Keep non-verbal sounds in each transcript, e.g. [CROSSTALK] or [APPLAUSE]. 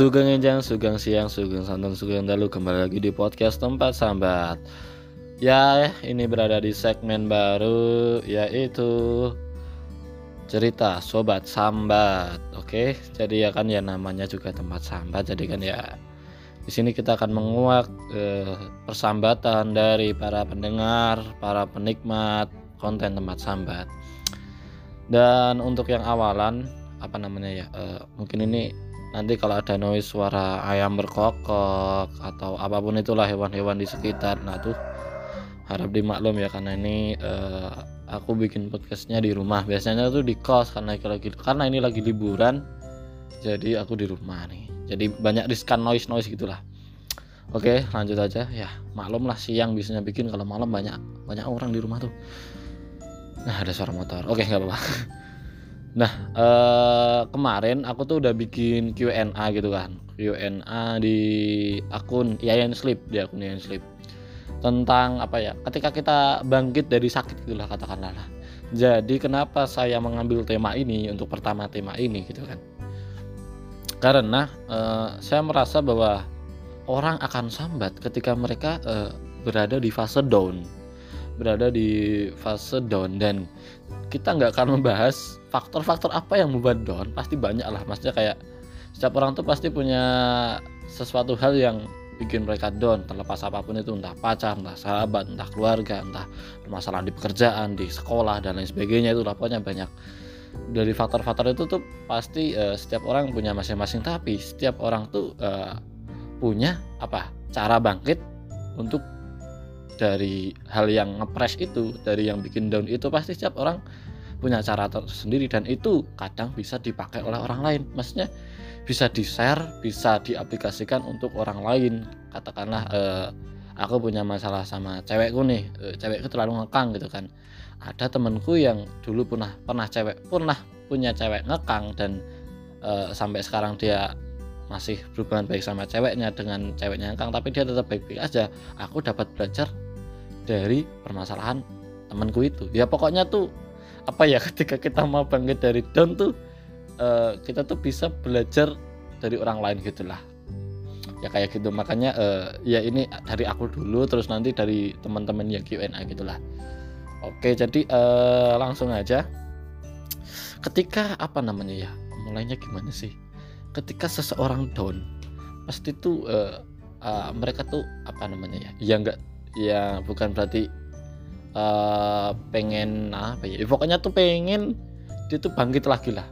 Sugeng Enjang, Sugeng Siang, Sugeng Santan, Sugeng Dalu Kembali lagi di podcast tempat sambat Ya, ini berada di segmen baru Yaitu Cerita Sobat Sambat Oke, jadi ya kan ya namanya juga tempat sambat Jadi kan ya di sini kita akan menguak eh, persambatan dari para pendengar, para penikmat konten tempat sambat. Dan untuk yang awalan, apa namanya ya, eh, mungkin ini nanti kalau ada noise suara ayam berkokok atau apa pun itulah hewan-hewan di sekitar. Nah tuh harap dimaklum ya karena ini uh, aku bikin podcastnya di rumah. Biasanya tuh di kos karena lagi karena ini lagi liburan jadi aku di rumah nih. Jadi banyak riskan noise noise gitulah. Oke lanjut aja. Ya maklum lah siang biasanya bikin kalau malam banyak banyak orang di rumah tuh. Nah ada suara motor. Oke nggak apa-apa [LAUGHS] Nah, eh, kemarin aku tuh udah bikin Q&A gitu kan. Q&A di akun Yayan Sleep, di akun Yayan Sleep. Tentang apa ya? Ketika kita bangkit dari sakit gitulah katakanlah lah. Jadi kenapa saya mengambil tema ini untuk pertama tema ini gitu kan? Karena eh, saya merasa bahwa orang akan sambat ketika mereka eh, berada di fase down berada di fase down dan kita nggak akan membahas faktor-faktor apa yang membuat down pasti banyak lah. Maksudnya kayak setiap orang tuh pasti punya sesuatu hal yang bikin mereka down. Terlepas apa pun itu entah pacar entah sahabat entah keluarga entah permasalahan di pekerjaan di sekolah dan lain sebagainya. Itu pokoknya banyak. Dari faktor-faktor itu tuh pasti uh, setiap orang punya masing-masing. Tapi setiap orang tuh uh, punya apa? Cara bangkit untuk dari hal yang ngepres itu dari yang bikin down itu pasti setiap orang punya cara tersendiri. Dan itu kadang bisa dipakai oleh orang lain. Maksudnya bisa di share bisa diaplikasikan untuk orang lain. Katakanlah eh, aku punya masalah sama cewekku nih. Eh, cewekku terlalu ngekang gitu kan. Ada temanku yang dulu pernah pernah cewek pernah punya cewek ngekang dan eh, sampai sekarang dia masih berhubungan baik sama ceweknya dengan ceweknya ngekang tapi dia tetap baik-baik aja. Aku dapat belajar dari permasalahan temanku itu. Ya pokoknya tuh apa ya [LAUGHS] ketika kita mau bangkit dari down tuh uh, kita tuh bisa belajar dari orang lain gitulah. Ya kayak gitu. Makanya uh, ya ini dari aku dulu terus nanti dari teman-teman yang Q&A gitulah. Oke jadi uh, langsung aja. Ketika apa namanya ya mulainya gimana sih? Ketika seseorang down pasti tuh uh, uh, mereka tuh apa namanya ya ya nggak ya bukan berarti uh, pengen apa ya? Pokoknya tuh pengen dia tuh bangkit lagi lah.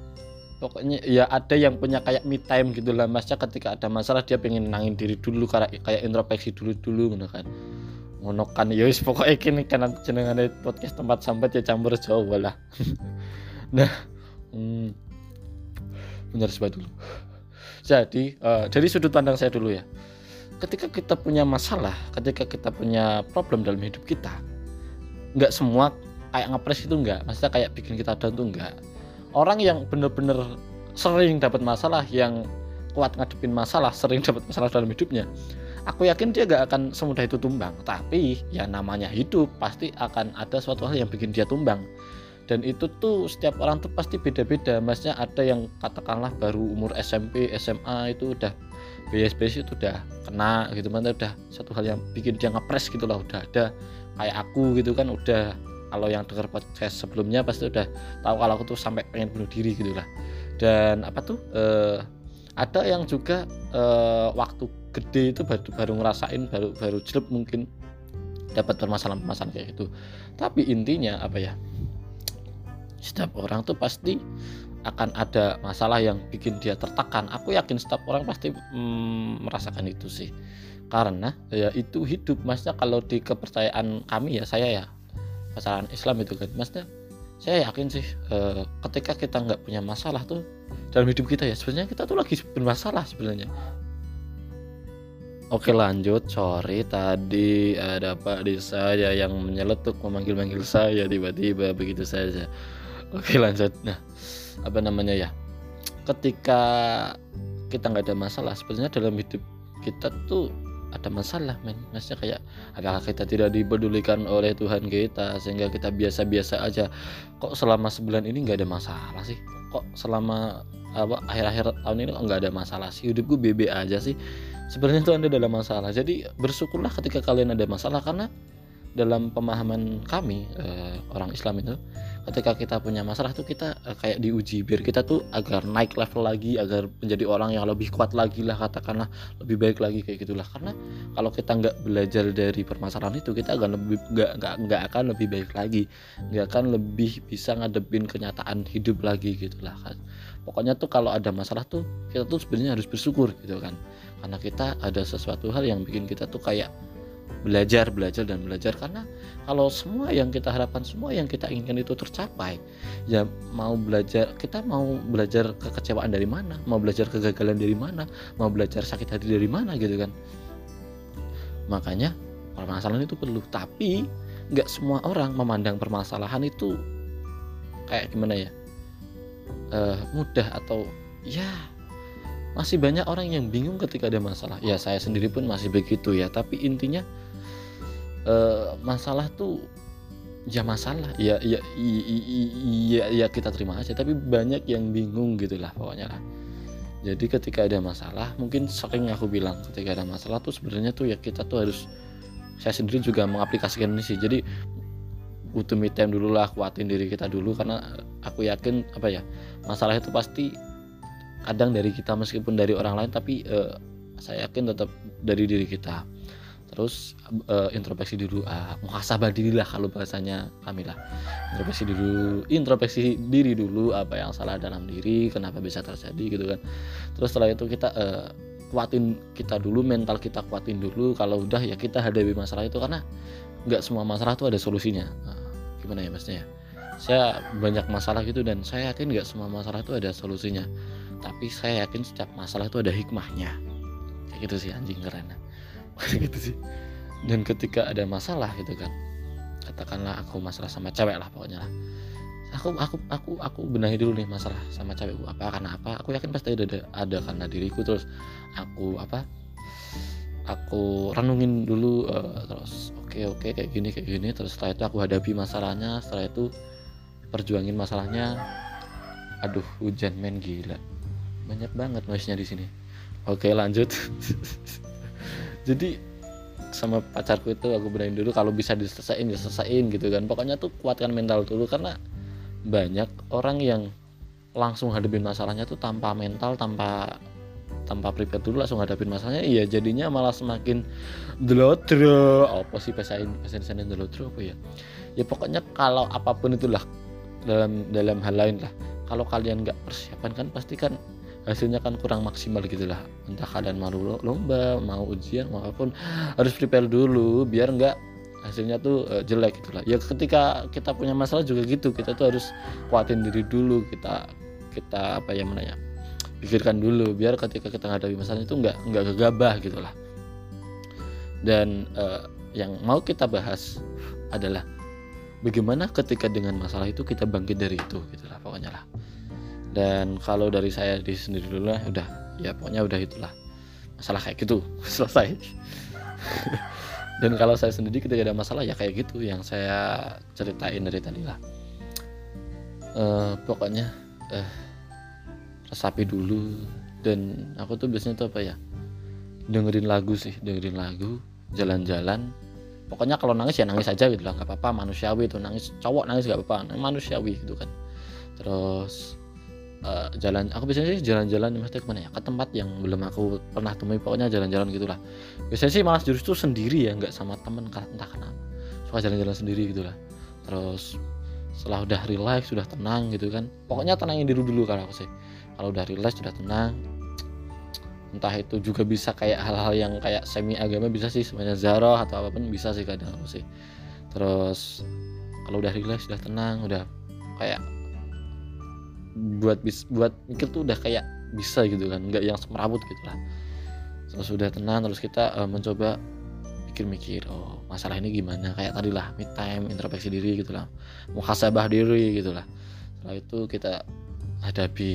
Pokoknya ya ada yang punya kayak me time gitu lah masnya ketika ada masalah dia pengen nangin diri dulu kayak kayak introspeksi dulu dulu gitu kan. Ngono kan ya wis pokoknya kini kan jenengane podcast tempat sambat ya campur Jawa lah. [LAUGHS] Nah hmm, benar sebab dulu. Jadi uh, dari sudut pandang saya dulu ya ketika kita punya masalah ketika kita punya problem dalam hidup kita nggak semua kayak ngepres itu nggak. Maksudnya kayak bikin kita down tuh nggak. Orang yang bener-bener sering dapat masalah yang kuat ngadepin masalah sering dapat masalah dalam hidupnya aku yakin dia gak akan semudah itu tumbang. Tapi ya namanya hidup pasti akan ada suatu hal yang bikin dia tumbang. Dan itu tuh setiap orang tuh pasti beda-beda. Maksudnya ada yang katakanlah baru umur SMP SMA itu udah BSBS itu udah kena gitu mana udah satu hal yang bikin dia ngepres gitu lah udah ada kayak aku gitu kan udah kalau yang dengar podcast sebelumnya pasti udah tahu kalau aku tuh sampai pengen bunuh diri gitu lah. Dan apa tuh eh, ada yang juga eh, waktu gede itu baru baru ngerasain baru baru jelek mungkin dapat permasalahan-permasalahan kayak gitu. Tapi intinya apa ya setiap orang tuh pasti akan ada masalah yang bikin dia tertekan. Aku yakin setiap orang pasti mm, merasakan itu sih. Karena ya itu hidup. Maksudnya kalau di kepercayaan kami ya saya ya pasaran Islam itu kan. Maksudnya saya yakin sih e, ketika kita nggak punya masalah tuh dalam hidup kita ya sebenarnya kita tuh lagi bermasalah sebenarnya. Oke lanjut, sorry tadi ada Pak di saya yang menyeletuk memanggil-manggil saya tiba-tiba begitu saja. Oke lanjut, nah apa namanya ya ketika kita nggak ada masalah sebenarnya dalam hidup kita tuh ada masalah men. Maksudnya kayak apakah kita tidak dipedulikan oleh Tuhan kita sehingga kita biasa-biasa aja? Kok selama sebulan ini nggak ada masalah sih? Kok selama apa akhir-akhir tahun ini kok nggak ada masalah sih? Hidupku bebe aja sih. Sebenarnya itu anda dalam masalah. Jadi bersyukurlah ketika kalian ada masalah karena dalam pemahaman kami eh, orang Islam itu ketika kita punya masalah tuh kita eh, kayak diuji. Biar kita tuh agar naik level lagi agar menjadi orang yang lebih kuat lagi lah katakanlah lebih baik lagi kayak gitulah. Karena kalau kita nggak belajar dari permasalahan itu kita akan lebih nggak nggak nggak akan lebih baik lagi. Nggak akan lebih bisa ngadepin kenyataan hidup lagi gitulah kan. Pokoknya tuh kalau ada masalah tuh kita tuh sebenarnya harus bersyukur gitu kan. Karena kita ada sesuatu hal yang bikin kita tuh kayak belajar belajar dan belajar. Karena kalau semua yang kita harapkan semua yang kita inginkan itu tercapai ya mau belajar kita mau belajar kekecewaan dari mana mau belajar kegagalan dari mana mau belajar sakit hati dari mana gitu kan. Makanya permasalahan itu perlu. Tapi nggak semua orang memandang permasalahan itu kayak gimana ya uh, mudah atau ya masih banyak orang yang bingung ketika ada masalah. Ya saya sendiri pun masih begitu ya. Tapi intinya uh, masalah tuh ya masalah. Ya ya ya, ya kita terima aja. Tapi banyak yang bingung gitulah pokoknya lah. Jadi ketika ada masalah mungkin sering aku bilang ketika ada masalah tuh sebenarnya tuh ya kita tuh harus saya sendiri juga mengaplikasikan ini sih. Jadi butuh me time dulu lah kuatin diri kita dulu. Karena aku yakin apa ya masalah itu pasti kadang dari kita meskipun dari orang lain tapi uh, saya yakin tetap dari diri kita. Terus uh, introspeksi dulu. Uh, muhasabah diri lah kalau bahasanya kami lah. Introspeksi dulu introspeksi diri dulu apa yang salah dalam diri kenapa bisa terjadi gitu kan. Terus setelah itu kita uh, kuatin kita dulu mental kita kuatin dulu. Kalau udah ya kita hadapi masalah itu karena nggak semua masalah itu ada solusinya. Nah, gimana ya maksudnya? Saya banyak masalah gitu dan saya yakin nggak semua masalah itu ada solusinya tapi saya yakin setiap masalah itu ada hikmahnya. Kayak gitu sih anjing keren [LAUGHS] gitu sih. Dan ketika ada masalah gitu kan katakanlah aku masalah sama cewek lah pokoknya lah. Aku aku aku aku benahi dulu nih masalah sama cewekku apa karena apa? Aku yakin pasti ada ada, ada karena diriku. Terus aku apa aku renungin dulu uh, terus oke okay, oke okay, kayak gini kayak gini. Terus setelah itu aku hadapi masalahnya. Setelah itu perjuangin masalahnya. Aduh hujan main gila banyak banget noise nya di sini. Oke lanjut. [LAUGHS] Jadi sama pacarku itu aku berani dulu kalau bisa diselesain diselesain gitu kan. Pokoknya tuh kuatkan mental dulu karena banyak orang yang langsung hadapin masalahnya tuh tanpa mental tanpa tanpa prepare dulu langsung hadapin masalahnya. Iya jadinya malah semakin delotro. Apa sih pesain pesain sana delotro apa ya? Ya pokoknya kalau apa pun itulah dalam dalam hal lain lah. Kalau kalian nggak persiapan kan pasti kan hasilnya kan kurang maksimal gitu lah. Entah kalian mau lomba mau ujian maupun harus prepare dulu biar nggak hasilnya tuh uh, jelek gitu lah. Ya ketika kita punya masalah juga gitu kita tuh harus kuatin diri dulu kita kita apa ya menanya pikirkan dulu biar ketika kita menghadapi masalah itu nggak nggak gegabah gitu lah. Dan uh, yang mau kita bahas adalah bagaimana ketika dengan masalah itu kita bangkit dari itu gitu lah pokoknya lah dan kalau dari saya di sendiri dulu lah udah ya pokoknya udah itulah. Masalah kayak gitu [LAUGHS] selesai. [LAUGHS] Dan kalau saya sendiri ketika ada masalah ya kayak gitu yang saya ceritain dari tadi lah. Uh, pokoknya uh, resapi dulu. Dan aku tuh biasanya tuh apa ya dengerin lagu sih dengerin lagu jalan-jalan. Pokoknya kalau nangis ya nangis aja gitu lah nggak apa-apa manusiawi itu nangis cowok nangis nggak apa-apa manusiawi gitu kan. Terus uh, jalan aku biasanya sih jalan-jalan maksudnya ke mana ya? Ke tempat yang belum aku pernah temui pokoknya jalan-jalan gitulah. Biasanya sih malas justru sendiri ya nggak sama temen entah kenapa. Suka jalan-jalan sendiri gitulah. Terus setelah udah relax sudah tenang gitu kan. Pokoknya tenangin diri dulu kalau aku sih. Kalau udah relax sudah tenang. Entah itu juga bisa kayak hal-hal yang kayak semi agama bisa sih semuanya zaro atau apa pun bisa sih kadang aku sih. Terus kalau udah relax sudah tenang udah kayak buat bis buat mikir tuh udah kayak bisa gitu kan nggak yang semerawut gitu lah. Terus sudah tenang terus kita uh, mencoba mikir-mikir oh masalah ini gimana? Kayak tadi lah mid time introspeksi diri gitu lah muhasabah diri gitu lah. Setelah itu kita hadapi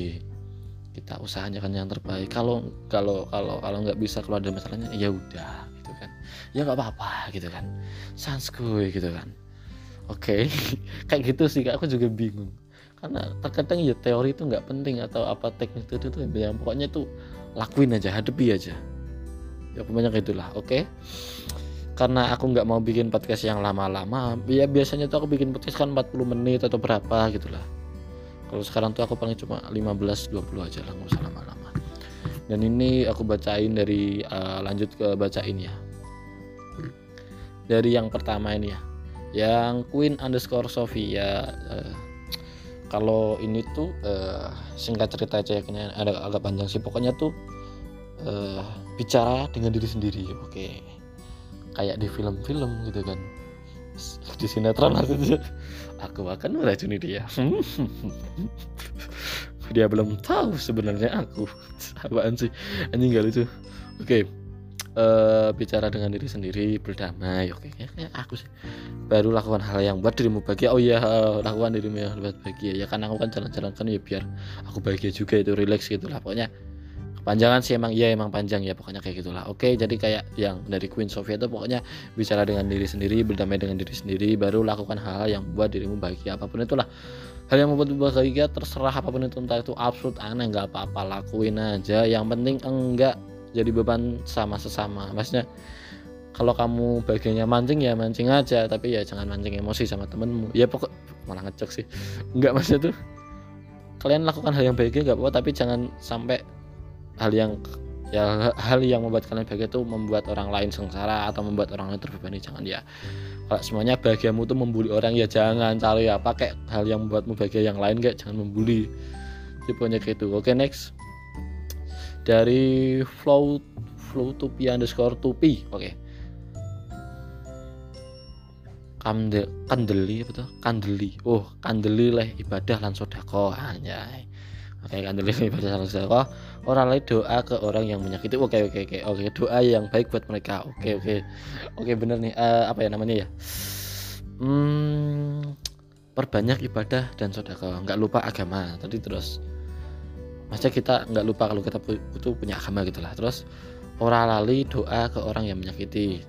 kita usahakan yang terbaik. Kalau kalau kalau kalau nggak bisa keluar dari masalahnya ya udah gitu kan. Ya nggak apa-apa gitu kan. Sanskuy gitu kan. Oke okay. [LAUGHS] kayak gitu sih aku juga bingung karena terkadang ya teori itu nggak penting atau apa teknik itu tuh yang pokoknya tuh lakuin aja hadapi aja. Ya kayak itulah oke? Okay? karena aku nggak mau bikin podcast yang lama-lama ya biasanya tuh aku bikin podcast kan 40 menit atau berapa gitulah. Kalau sekarang tuh aku paling cuma 15 20 aja lah nggak usah lama-lama. Dan ini aku bacain dari uh, lanjut ke bacain ya. Dari yang pertama ini ya. Yang Queen underscore Sofia uh, kalau ini tuh uh, singkat cerita aja kayaknya ada agak panjang sih. Pokoknya tuh uh, bicara dengan diri sendiri oke. Okay kayak di film-film gitu kan. [LAUGHS] Di sinetron maksudnya aku akan meracuni dia. [LAUGHS] Dia belum tahu sebenarnya aku [LAUGHS] apaan sih. Anjing gak lucu. Oke. okay. Uh, eh, bicara dengan diri sendiri berdamai oke okay. ya, aku sih baru lakukan hal yang buat dirimu bahagia. Oh iya uh, lakukan dirimu yang buat bahagia. Ya karena aku kan jalan-jalan kan ya biar aku bahagia juga itu relax gitu lah. Pokoknya panjangan sih emang iya emang panjang ya pokoknya kayak gitulah. Oke jadi kayak yang dari Queen Sofia itu pokoknya bicara dengan diri sendiri berdamai dengan diri sendiri baru lakukan hal, -hal yang buat dirimu bahagia. Apa pun itulah. Hal yang membuat bahagia terserah apa pun itu entah itu absurd aneh nggak apa-apa lakuin aja. Yang penting enggak jadi beban sama sesama. Maksudnya kalau kamu bagiannya mancing ya mancing aja tapi ya jangan mancing emosi sama temenmu. Ya pokok malah ngecek sih. [LAUGHS] Enggak maksudnya tuh kalian lakukan hal yang bahagia nggak apa-apa tapi jangan sampai hal yang ya hal yang membuat kalian bahagia itu membuat orang lain sengsara atau membuat orang lain terbebani. Jangan ya. Kalau semuanya bahagiamu itu membuli orang ya jangan cari ya pakai hal yang membuatmu bahagia yang lain kayak jangan membuli. Tipenya gitu. Oke next dari flow flow tupi underscore tupi oke. Okay. Kandel, kandeli tuh? Kandeli. Oh kandeli leh ibadah lan sodako anjay. Oke kandeli ibadah lan sodako orang lain doa ke orang yang menyakiti. Oke oke oke oke. Doa yang baik buat mereka. Oke oke. Oke bener nih. Uh, apa ya namanya ya? Hmm, perbanyak ibadah dan sodako nggak lupa agama. Tadi terus masa kita nggak lupa kalau kita butuh punya agama gitulah terus orang lali doa ke orang yang menyakiti.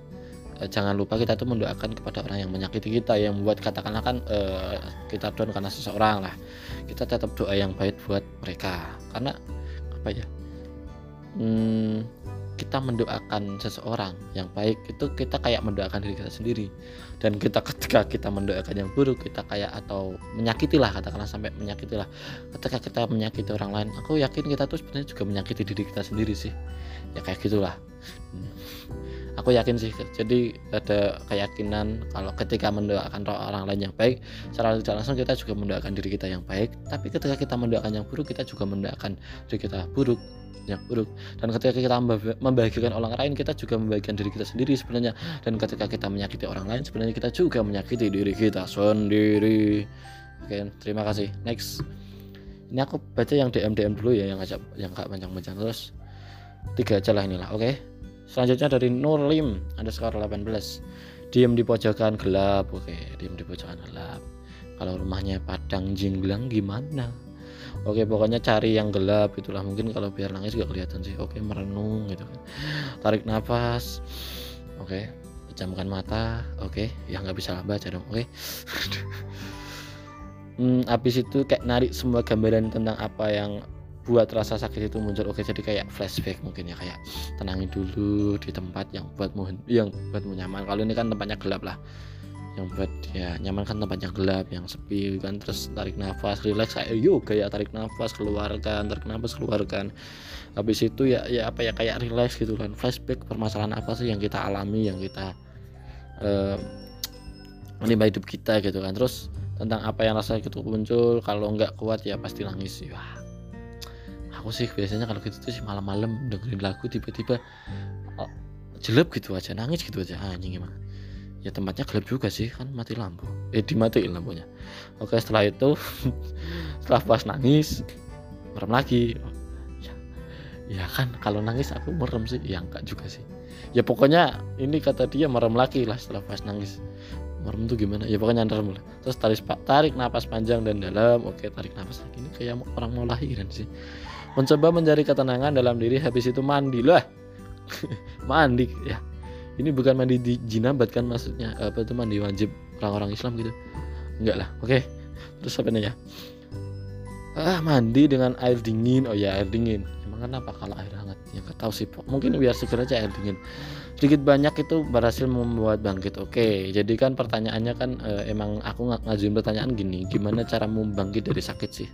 Uh, jangan lupa kita tuh mendoakan kepada orang yang menyakiti kita yang membuat katakanlah kan uh, kita down karena seseorang lah. Kita tetap doa yang baik buat mereka. Karena apa ya hmm, kita mendoakan seseorang yang baik itu kita kayak mendoakan diri kita sendiri. Dan kita ketika kita mendoakan yang buruk kita kayak atau menyakiti lah katakanlah sampai menyakiti lah ketika kita menyakiti orang lain aku yakin kita tuh sebenarnya juga menyakiti diri kita sendiri sih. Ya kayak gitulah. Hmm. Aku yakin sih. Jadi ada keyakinan kalau ketika mendoakan orang lain yang baik secara tidak langsung kita juga mendoakan diri kita yang baik. Tapi ketika kita mendoakan yang buruk kita juga mendoakan diri kita buruk yang buruk. Dan ketika kita membahagiakan orang lain kita juga membahagiakan diri kita sendiri sebenarnya. Dan ketika kita menyakiti orang lain sebenarnya kita juga menyakiti diri kita sendiri. Oke terima kasih. Next. Ini aku baca yang DM DM dulu ya yang ngajak yang gak panjang-panjang. Terus tiga aja lah inilah oke selanjutnya dari Nurlim ada skor 18 diem di pojokan gelap oke diem di pojokan gelap. Kalau rumahnya padang jinglang gimana? Oke pokoknya cari yang gelap itulah. Mungkin kalau biar nangis gak kelihatan sih. Oke merenung gitu kan. Tarik nafas oke. Pejamkan mata oke. Ya nggak bisa baca dong oke. [LAUGHS] Hmm, habis itu kayak narik semua gambaran tentang apa yang buat rasa sakit itu muncul. Oke jadi kayak flashback mungkin ya kayak tenangin dulu di tempat yang buatmu yang buatmu nyaman. Kalau ini kan tempatnya gelap lah. Yang buat ya nyaman kan tempatnya gelap yang sepi kan terus tarik nafas relax kayak yoga ya tarik nafas keluarkan tarik nafas keluarkan. Habis itu ya ya apa ya kayak relax gitu kan. Flashback permasalahan apa sih yang kita alami yang kita uh, menimba hidup kita gitu kan. Terus tentang apa yang rasa itu muncul kalau nggak kuat ya pasti nangis. Ya aku sih biasanya kalau gitu tuh sih malam-malam dengerin lagu tiba-tiba oh, jelek gitu aja nangis gitu aja. Anjing emang. Ya tempatnya gelap juga sih kan mati lampu. Eh dimatiin lampunya. Oke setelah itu [LAUGHS] setelah pas nangis merem lagi. Ya, ya kan kalau nangis aku merem sih. Ya enggak juga sih. Ya pokoknya ini kata dia merem lagi lah setelah pas nangis. Merem tuh gimana? Ya pokoknya merem lah terus tarik tarik napas panjang dan dalam. Oke tarik napas lagi. Ini kayak orang mau lahiran sih mencoba mencari ketenangan dalam diri habis itu mandi lah. [LAUGHS] Mandi ya. Ini bukan mandi di jinabat kan maksudnya? Apa itu mandi wajib orang-orang Islam gitu? Enggak lah oke. Terus apa ya? Ah mandi dengan air dingin. Oh ya air dingin. Emang kenapa kalau air hangat? Ya nggak tahu sih mungkin biar seger aja air dingin. Sedikit banyak itu berhasil membuat bangkit oke. Jadi kan pertanyaannya kan eh, emang aku ng ngajuin pertanyaan gini gimana cara membangkit dari sakit sih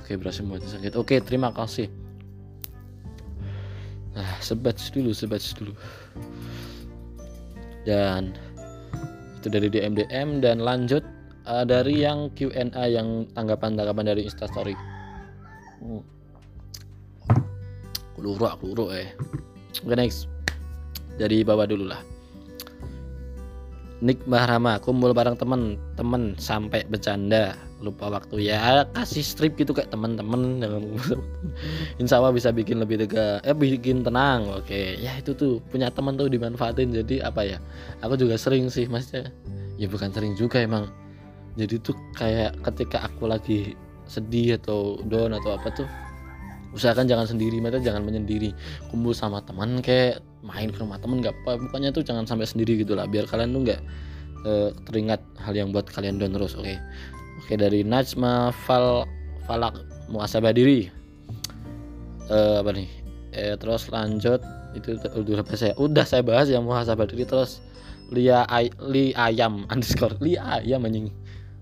oke berhasil membuat sakit. Oke terima kasih. Nah sebat dulu sebat dulu. Dan itu dari DMDM dan lanjut uh, dari yang Q&A yang tanggapan-tanggapan dari Instastory. Hmm. Kuluru, kuluru eh. Oke next. Dari bawah dulu lah. Nick Bahrama kumpul bareng temen temen sampai bercanda lupa waktu ya kasih strip gitu kayak temen-temen dengan [LAUGHS] insya Allah bisa bikin lebih tega eh bikin tenang oke. Ya itu tuh punya temen tuh dimanfaatin jadi apa ya aku juga sering sih maksudnya ya bukan sering juga emang. Jadi tuh kayak ketika aku lagi sedih atau down atau apa tuh usahakan jangan sendiri mata jangan menyendiri. Kumpul sama teman kayak main ke rumah temen nggak apa bukannya tuh jangan sampai sendiri gitu lah biar kalian tuh nggak uh, teringat hal yang buat kalian down terus oke. okay? Oke dari Najma Fal Falak muasabah diri. Uh, apa nih? Eh, terus lanjut itu udah saya udah saya bahas yang muhasabah diri terus Lia ay, li ayam [LAUGHS] underscore li ayam anjing.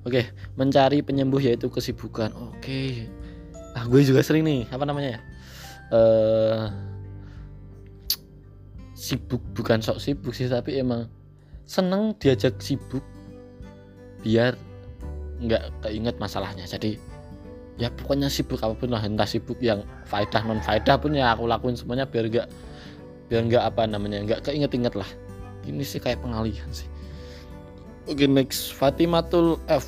Oke mencari penyembuh yaitu kesibukan. Oke. Ah gue juga sering nih apa namanya ya? Uh, sibuk bukan sok sibuk sih tapi emang seneng diajak sibuk biar nggak keinget masalahnya. Jadi ya pokoknya sibuk apa pun lah entah sibuk yang faedah non faedah pun ya aku lakuin semuanya biar nggak biar nggak apa namanya nggak keinget-inget lah. Ini sih kayak pengalihan sih. Oke next. Fatimatul F.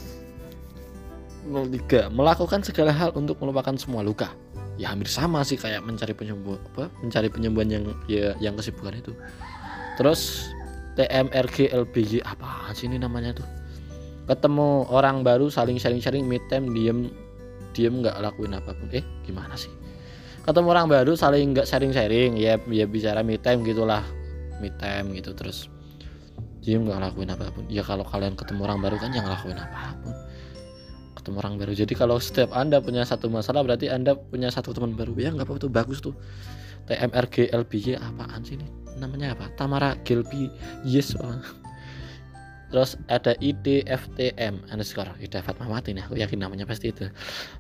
03 melakukan segala hal untuk melupakan semua luka. Ya hampir sama sih kayak mencari penyembuh apa mencari penyembuhan yang ya yang kesibukan itu. Terus TMRG LBY apa sih ini namanya tuh ketemu orang baru saling sharing-sharing meet time diem diem nggak lakuin apa pun. Eh gimana sih? Ketemu orang baru saling nggak sharing-sharing ya ya bicara meet time gitulah. Meet time gitu terus diem nggak lakuin apa pun. Ya kalau kalian ketemu orang baru kan jangan lakuin apa pun. Ketemu orang baru. Jadi kalau setiap anda punya satu masalah berarti anda punya satu teman baru. Ya nggak apa-apa tuh bagus tuh. TMRG LBY apaan sih ini? Namanya apa? Tamara Gelbi yes terus ada IDFTM underscore. Ida Fatmawati nih aku yakin namanya pasti itu.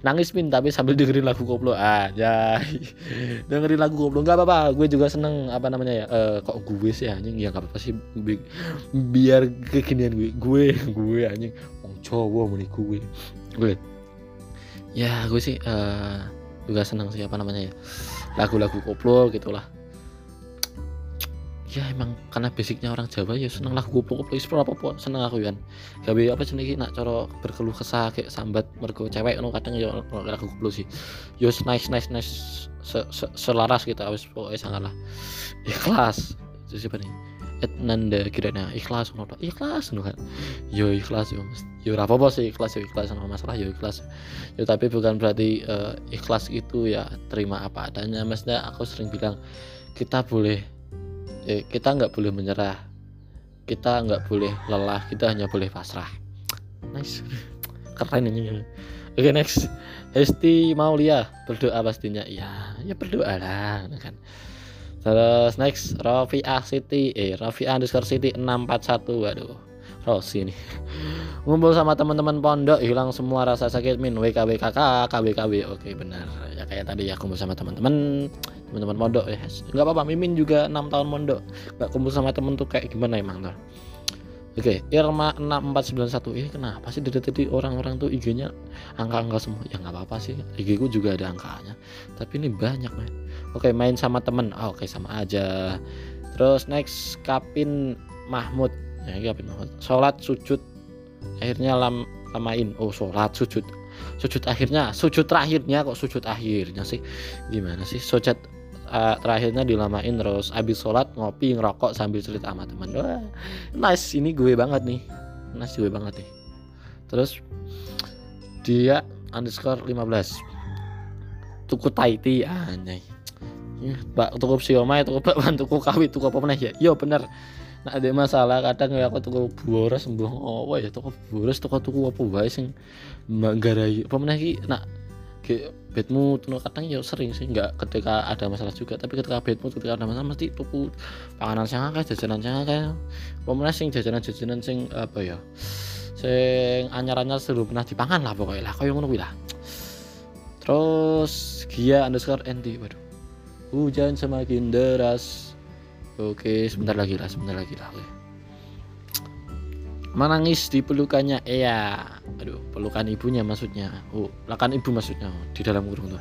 Nangis min tapi sambil dengerin lagu koplo. Aja [LAUGHS] dengerin lagu koplo. Nggak apa-apa gue juga seneng apa namanya ya uh, kok gue sih anjing? Ya nggak apa-apa sih. Bi biar kekinian gue gue gue anjing. Mau cowok mau gue. Gue ya gue sih uh, juga senang sih apa namanya ya lagu-lagu koplo gitulah ya emang karena basicnya orang Jawa ya seneng lagu koplo koplo itu apa pun seneng aku kan gawe apa sih nak coro berkeluh kesah kayak sambat mergo cewek no kadang ya lagu koplo sih. Yo nice nice nice se, se, selaras gitu awis pokoknya sangat lah. Ikhlas. Itu siapa nih? Nanda kirana. Ikhlas ngono ikhlas ngono kan yo ikhlas yo yo apa apa sih ikhlas yo ikhlas sama masalah yo ikhlas. Yo tapi bukan berarti uh, ikhlas itu ya terima apa adanya. Maksudnya aku sering bilang kita boleh eh, kita nggak boleh menyerah. Kita nggak boleh lelah kita hanya boleh pasrah. Nice. [LAUGHS] Keren ini. Oke okay, next. Hesti Maulia berdoa pastinya. Ya ya berdoa lah kan. Terus next Rafi'ah City eh Rafi'ah underscore City 641 waduh Rosi nih ngumpul sama teman-teman pondok hilang semua rasa sakit min WKWKK KWKW oke benar ya kayak tadi ya kumpul sama teman-teman teman-teman pondok ya nggak apa-apa Mimin juga 6 tahun pondok nggak kumpul sama temen tuh kayak gimana emang tuh Oke, Irma 6491 ini kenapa sih dari tadi orang-orang tuh IG-nya angka-angka semua? Ya nggak apa-apa sih, IG ku juga ada angkanya. Tapi ini banyak man. Oke, main sama temen. Oh, oke sama aja. Terus next Kapin Mahmud. Ya, Kapin Mahmud. Sholat sujud akhirnya lam lamain. Oh, sholat sujud. Sujud akhirnya, sujud terakhirnya kok sujud akhirnya sih? Gimana sih? Sujud uh, terakhirnya dilamain terus abis sholat ngopi ngerokok sambil cerita sama teman wah nice ini gue banget nih nice gue banget nih terus dia underscore 15 tuku taiti anjay Pak tuku siomay tuku bakwan tuku kawit tuku apa mana ya yo bener nah ada masalah kadang ya aku tuh boros sembuh. Oh ya tuh boros tuh tuh apa wae sing manggarai apa meneh nak ke bedmu tuh kadang ya sering sih nggak ketika ada masalah juga. Tapi ketika bedmu ketika ada masalah mesti tuku panganan sing akeh jajanan sing akeh. Apa meneh sing jajanan-jajanan sing apa ya sing anyar-anyar seru pernah dipangan lah pokoknya lah. Koyo ngono kuwi lah. Terus Gia underscore NT waduh. Hujan semakin deras Oke, sebentar lagi lah, sebentar lagi lah. Oke. Menangis di pelukannya, iya. Aduh, pelukan ibunya maksudnya. Oh, lakan ibu maksudnya oh, di dalam kurung tuh.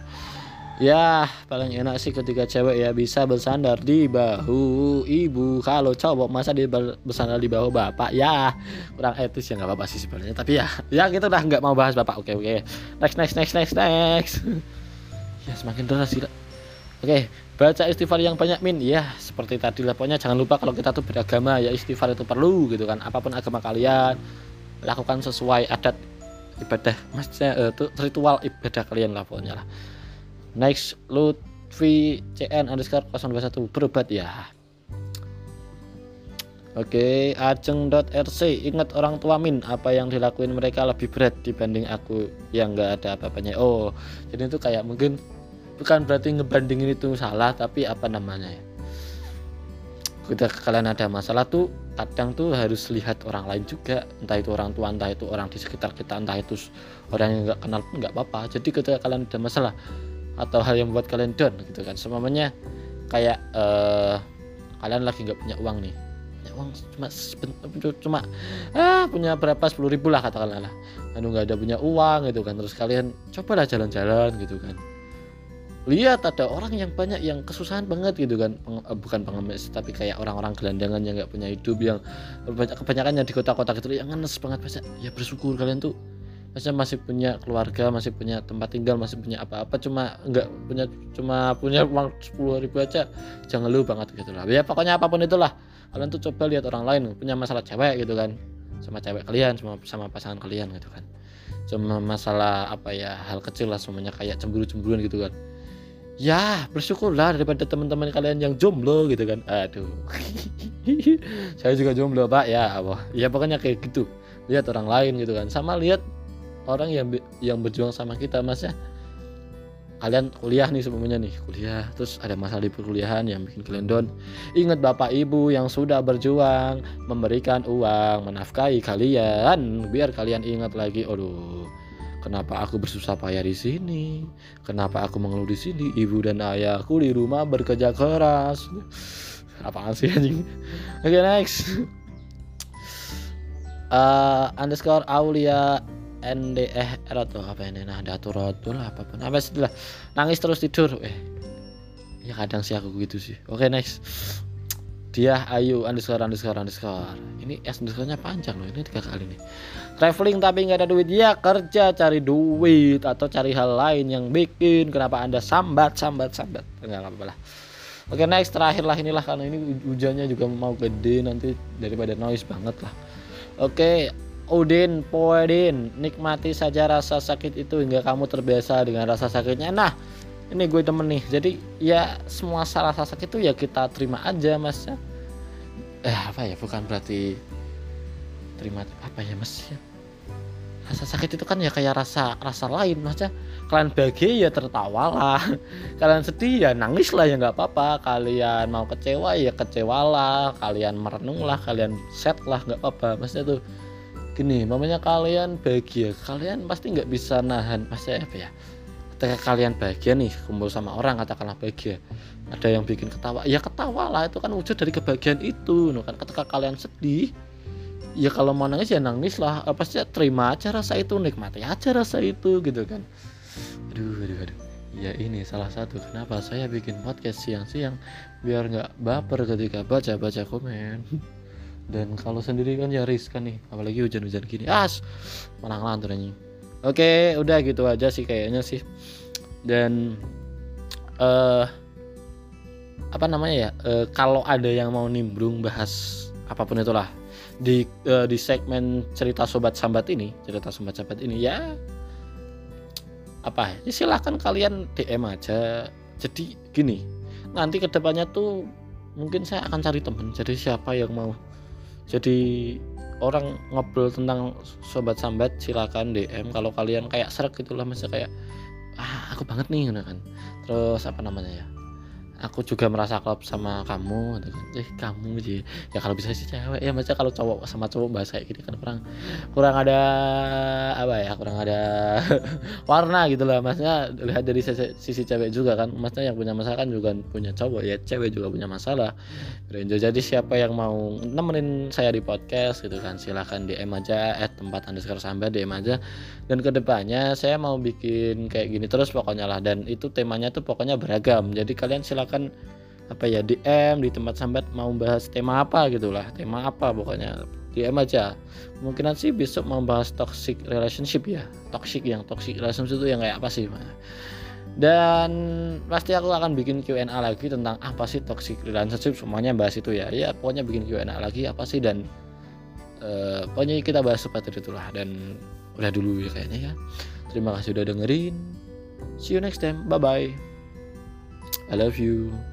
Ya, paling enak sih ketika cewek ya bisa bersandar di bahu ibu. Kalau cowok masa dia bersandar di bahu bapak, ya kurang etis ya nggak apa-apa sih sebenarnya. Tapi ya, ya kita udah nggak mau bahas bapak. Oke, oke. Next, next, next, next, next. [LAUGHS] ya semakin deras sih. Oke, baca istighfar yang banyak min. Ya, seperti tadi lah pokoknya jangan lupa kalau kita tuh beragama ya istighfar itu perlu gitu kan. Apa pun agama kalian lakukan sesuai adat ibadah maksudnya uh, itu ritual ibadah kalian lah pokoknya lah. Next Lutfi CN underscore 021 berobat ya. Oke, okay, ajeng.rc ingat orang tua min apa yang dilakuin mereka lebih berat dibanding aku yang nggak ada apa-apanya. Oh, jadi itu kayak mungkin bukan berarti ngebandingin itu salah tapi apa namanya ya? Kita kalian ada masalah tuh kadang tuh harus lihat orang lain juga. Entah itu orang tua entah itu orang di sekitar kita entah itu orang yang nggak kenal pun nggak apa-apa. Jadi ketika kalian ada masalah atau hal yang membuat kalian down gitu kan. Semuanya kayak uh, kalian lagi nggak punya uang nih. Punya uang cuma cuma ah punya berapa? Sepuluh ribu lah katakanlah lah. Anu nggak ada punya uang gitu kan. Terus kalian cobalah jalan-jalan gitu kan lihat ada orang yang banyak yang kesusahan banget gitu kan. Peng, uh, bukan pengemis tapi kayak orang-orang gelandangan yang nggak punya hidup yang banyak kebanyakan yang di kota-kota gitu. Yang ngenes banget masa ya bersyukur kalian tuh masa masih punya keluarga masih punya tempat tinggal masih punya apa-apa cuma nggak punya cuma punya uang sepuluh ribu aja. Jangan lu banget gitu lah. Ya pokoknya apa pun itulah. Kalian tuh coba lihat orang lain punya masalah cewek gitu kan. Sama cewek kalian sama sama pasangan kalian gitu kan. Cuma masalah apa ya hal kecil lah semuanya kayak cemburu-cemburuan gitu kan ya bersyukurlah daripada teman-teman kalian yang jomblo gitu kan. Aduh. [LAUGHS] Saya juga jomblo pak. Ya apa ya pokoknya kayak gitu. Lihat orang lain gitu kan. Sama lihat orang yang yang berjuang sama kita mas ya. Kalian kuliah nih semuanya nih. Kuliah terus ada masalah di perkuliahan yang bikin kalian down. Ingat bapak ibu yang sudah berjuang memberikan uang menafkahi kalian biar kalian ingat lagi. Aduh Kenapa aku bersusah payah di sini? Kenapa aku mengeluh di sini? Ibu dan ayahku di rumah bekerja keras. [SIGHS] Apaan sih anjing? Oke okay, next. Uh, underscore Aulia ND atau apa ini nah datur rotul apa pun apa setelah nangis terus tidur eh ya kadang sih aku gitu sih oke okay, next dia Ayu underscore underscore underscore. Ini S underscore-nya panjang loh ini tiga kali nih. Traveling tapi nggak ada duit ya kerja cari duit atau cari hal lain yang bikin kenapa anda sambat sambat sambat. Enggak apa-apa lah. Oke next terakhir lah inilah karena ini hujannya juga mau gede nanti daripada noise banget lah. Oke Udin, Poedin, nikmati saja rasa sakit itu hingga kamu terbiasa dengan rasa sakitnya. Nah, ini gue temen nih. Jadi ya semua salah rasa sakit itu ya kita terima aja, Mas. Eh apa ya? Bukan berarti terima apa ya, Mas? Ya rasa sakit itu kan ya kayak rasa rasa lain maksudnya kalian bahagia ya tertawalah [LAUGHS] kalian sedih ya nangis lah ya nggak apa-apa kalian mau kecewa ya kecewalah kalian merenung lah kalian set lah nggak apa-apa maksudnya tuh gini mamanya kalian bahagia kalian pasti nggak bisa nahan maksudnya apa ya ketika kalian bahagia nih kumpul sama orang katakanlah bahagia. Ada yang bikin ketawa ya ketawa lah itu kan wujud dari kebahagiaan itu kan? Ketika kalian sedih ya kalau mau nangis ya nangis lah apa sih terima aja rasa itu nikmati aja rasa itu gitu kan. Aduh aduh aduh. Ya ini salah satu kenapa saya bikin podcast siang-siang biar nggak baper ketika baca-baca komen? [LAUGHS] Dan kalau sendiri kan ya riskan nih apalagi hujan-hujan gini. As malang lantur ini oke udah gitu aja sih kayaknya sih. Dan uh, apa namanya ya uh, kalau ada yang mau nimbrung bahas apa pun itulah di uh, di segmen cerita sobat sambat ini cerita sobat sambat ini ya apa ya silahkan kalian DM aja. Jadi gini nanti ke depannya tuh mungkin saya akan cari temen jadi siapa yang mau? Jadi orang ngobrol tentang sobat sambat silakan DM kalau kalian kayak serak gitulah misalnya kayak ah aku banget nih kan. Terus apa namanya ya aku juga merasa klop sama kamu. Eh kamu sih. Ya kalau bisa sih cewek. Ya macam kalau cowok sama cowok bahasa kayak gini kan kurang kurang ada apa ya kurang ada [LAUGHS] warna gitu lah. Maksudnya lihat dari sisi, sisi cewek juga kan. Maksudnya yang punya masalah kan juga punya cowok. Ya cewek juga punya masalah. Jadi siapa yang mau nemenin saya di podcast gitu kan silahkan DM aja at tempat underscore sambat DM aja. Dan ke depannya saya mau bikin kayak gini terus pokoknya lah. Dan itu temanya tuh pokoknya beragam. Jadi kalian silahkan misalkan apa ya DM di tempat sambat mau bahas tema apa gitulah tema apa pokoknya. DM aja. Kemungkinan sih besok mau bahas toxic relationship ya. Toxic yang toxic relationship itu yang kayak apa sih dan pasti aku akan bikin Q&A lagi tentang apa sih toxic relationship semuanya bahas itu ya. Ya pokoknya bikin Q&A lagi apa sih dan uh, pokoknya kita bahas seperti itulah. Dan udah dulu ya kayaknya ya. Terima kasih udah dengerin. See you next time. Bye bye I love you.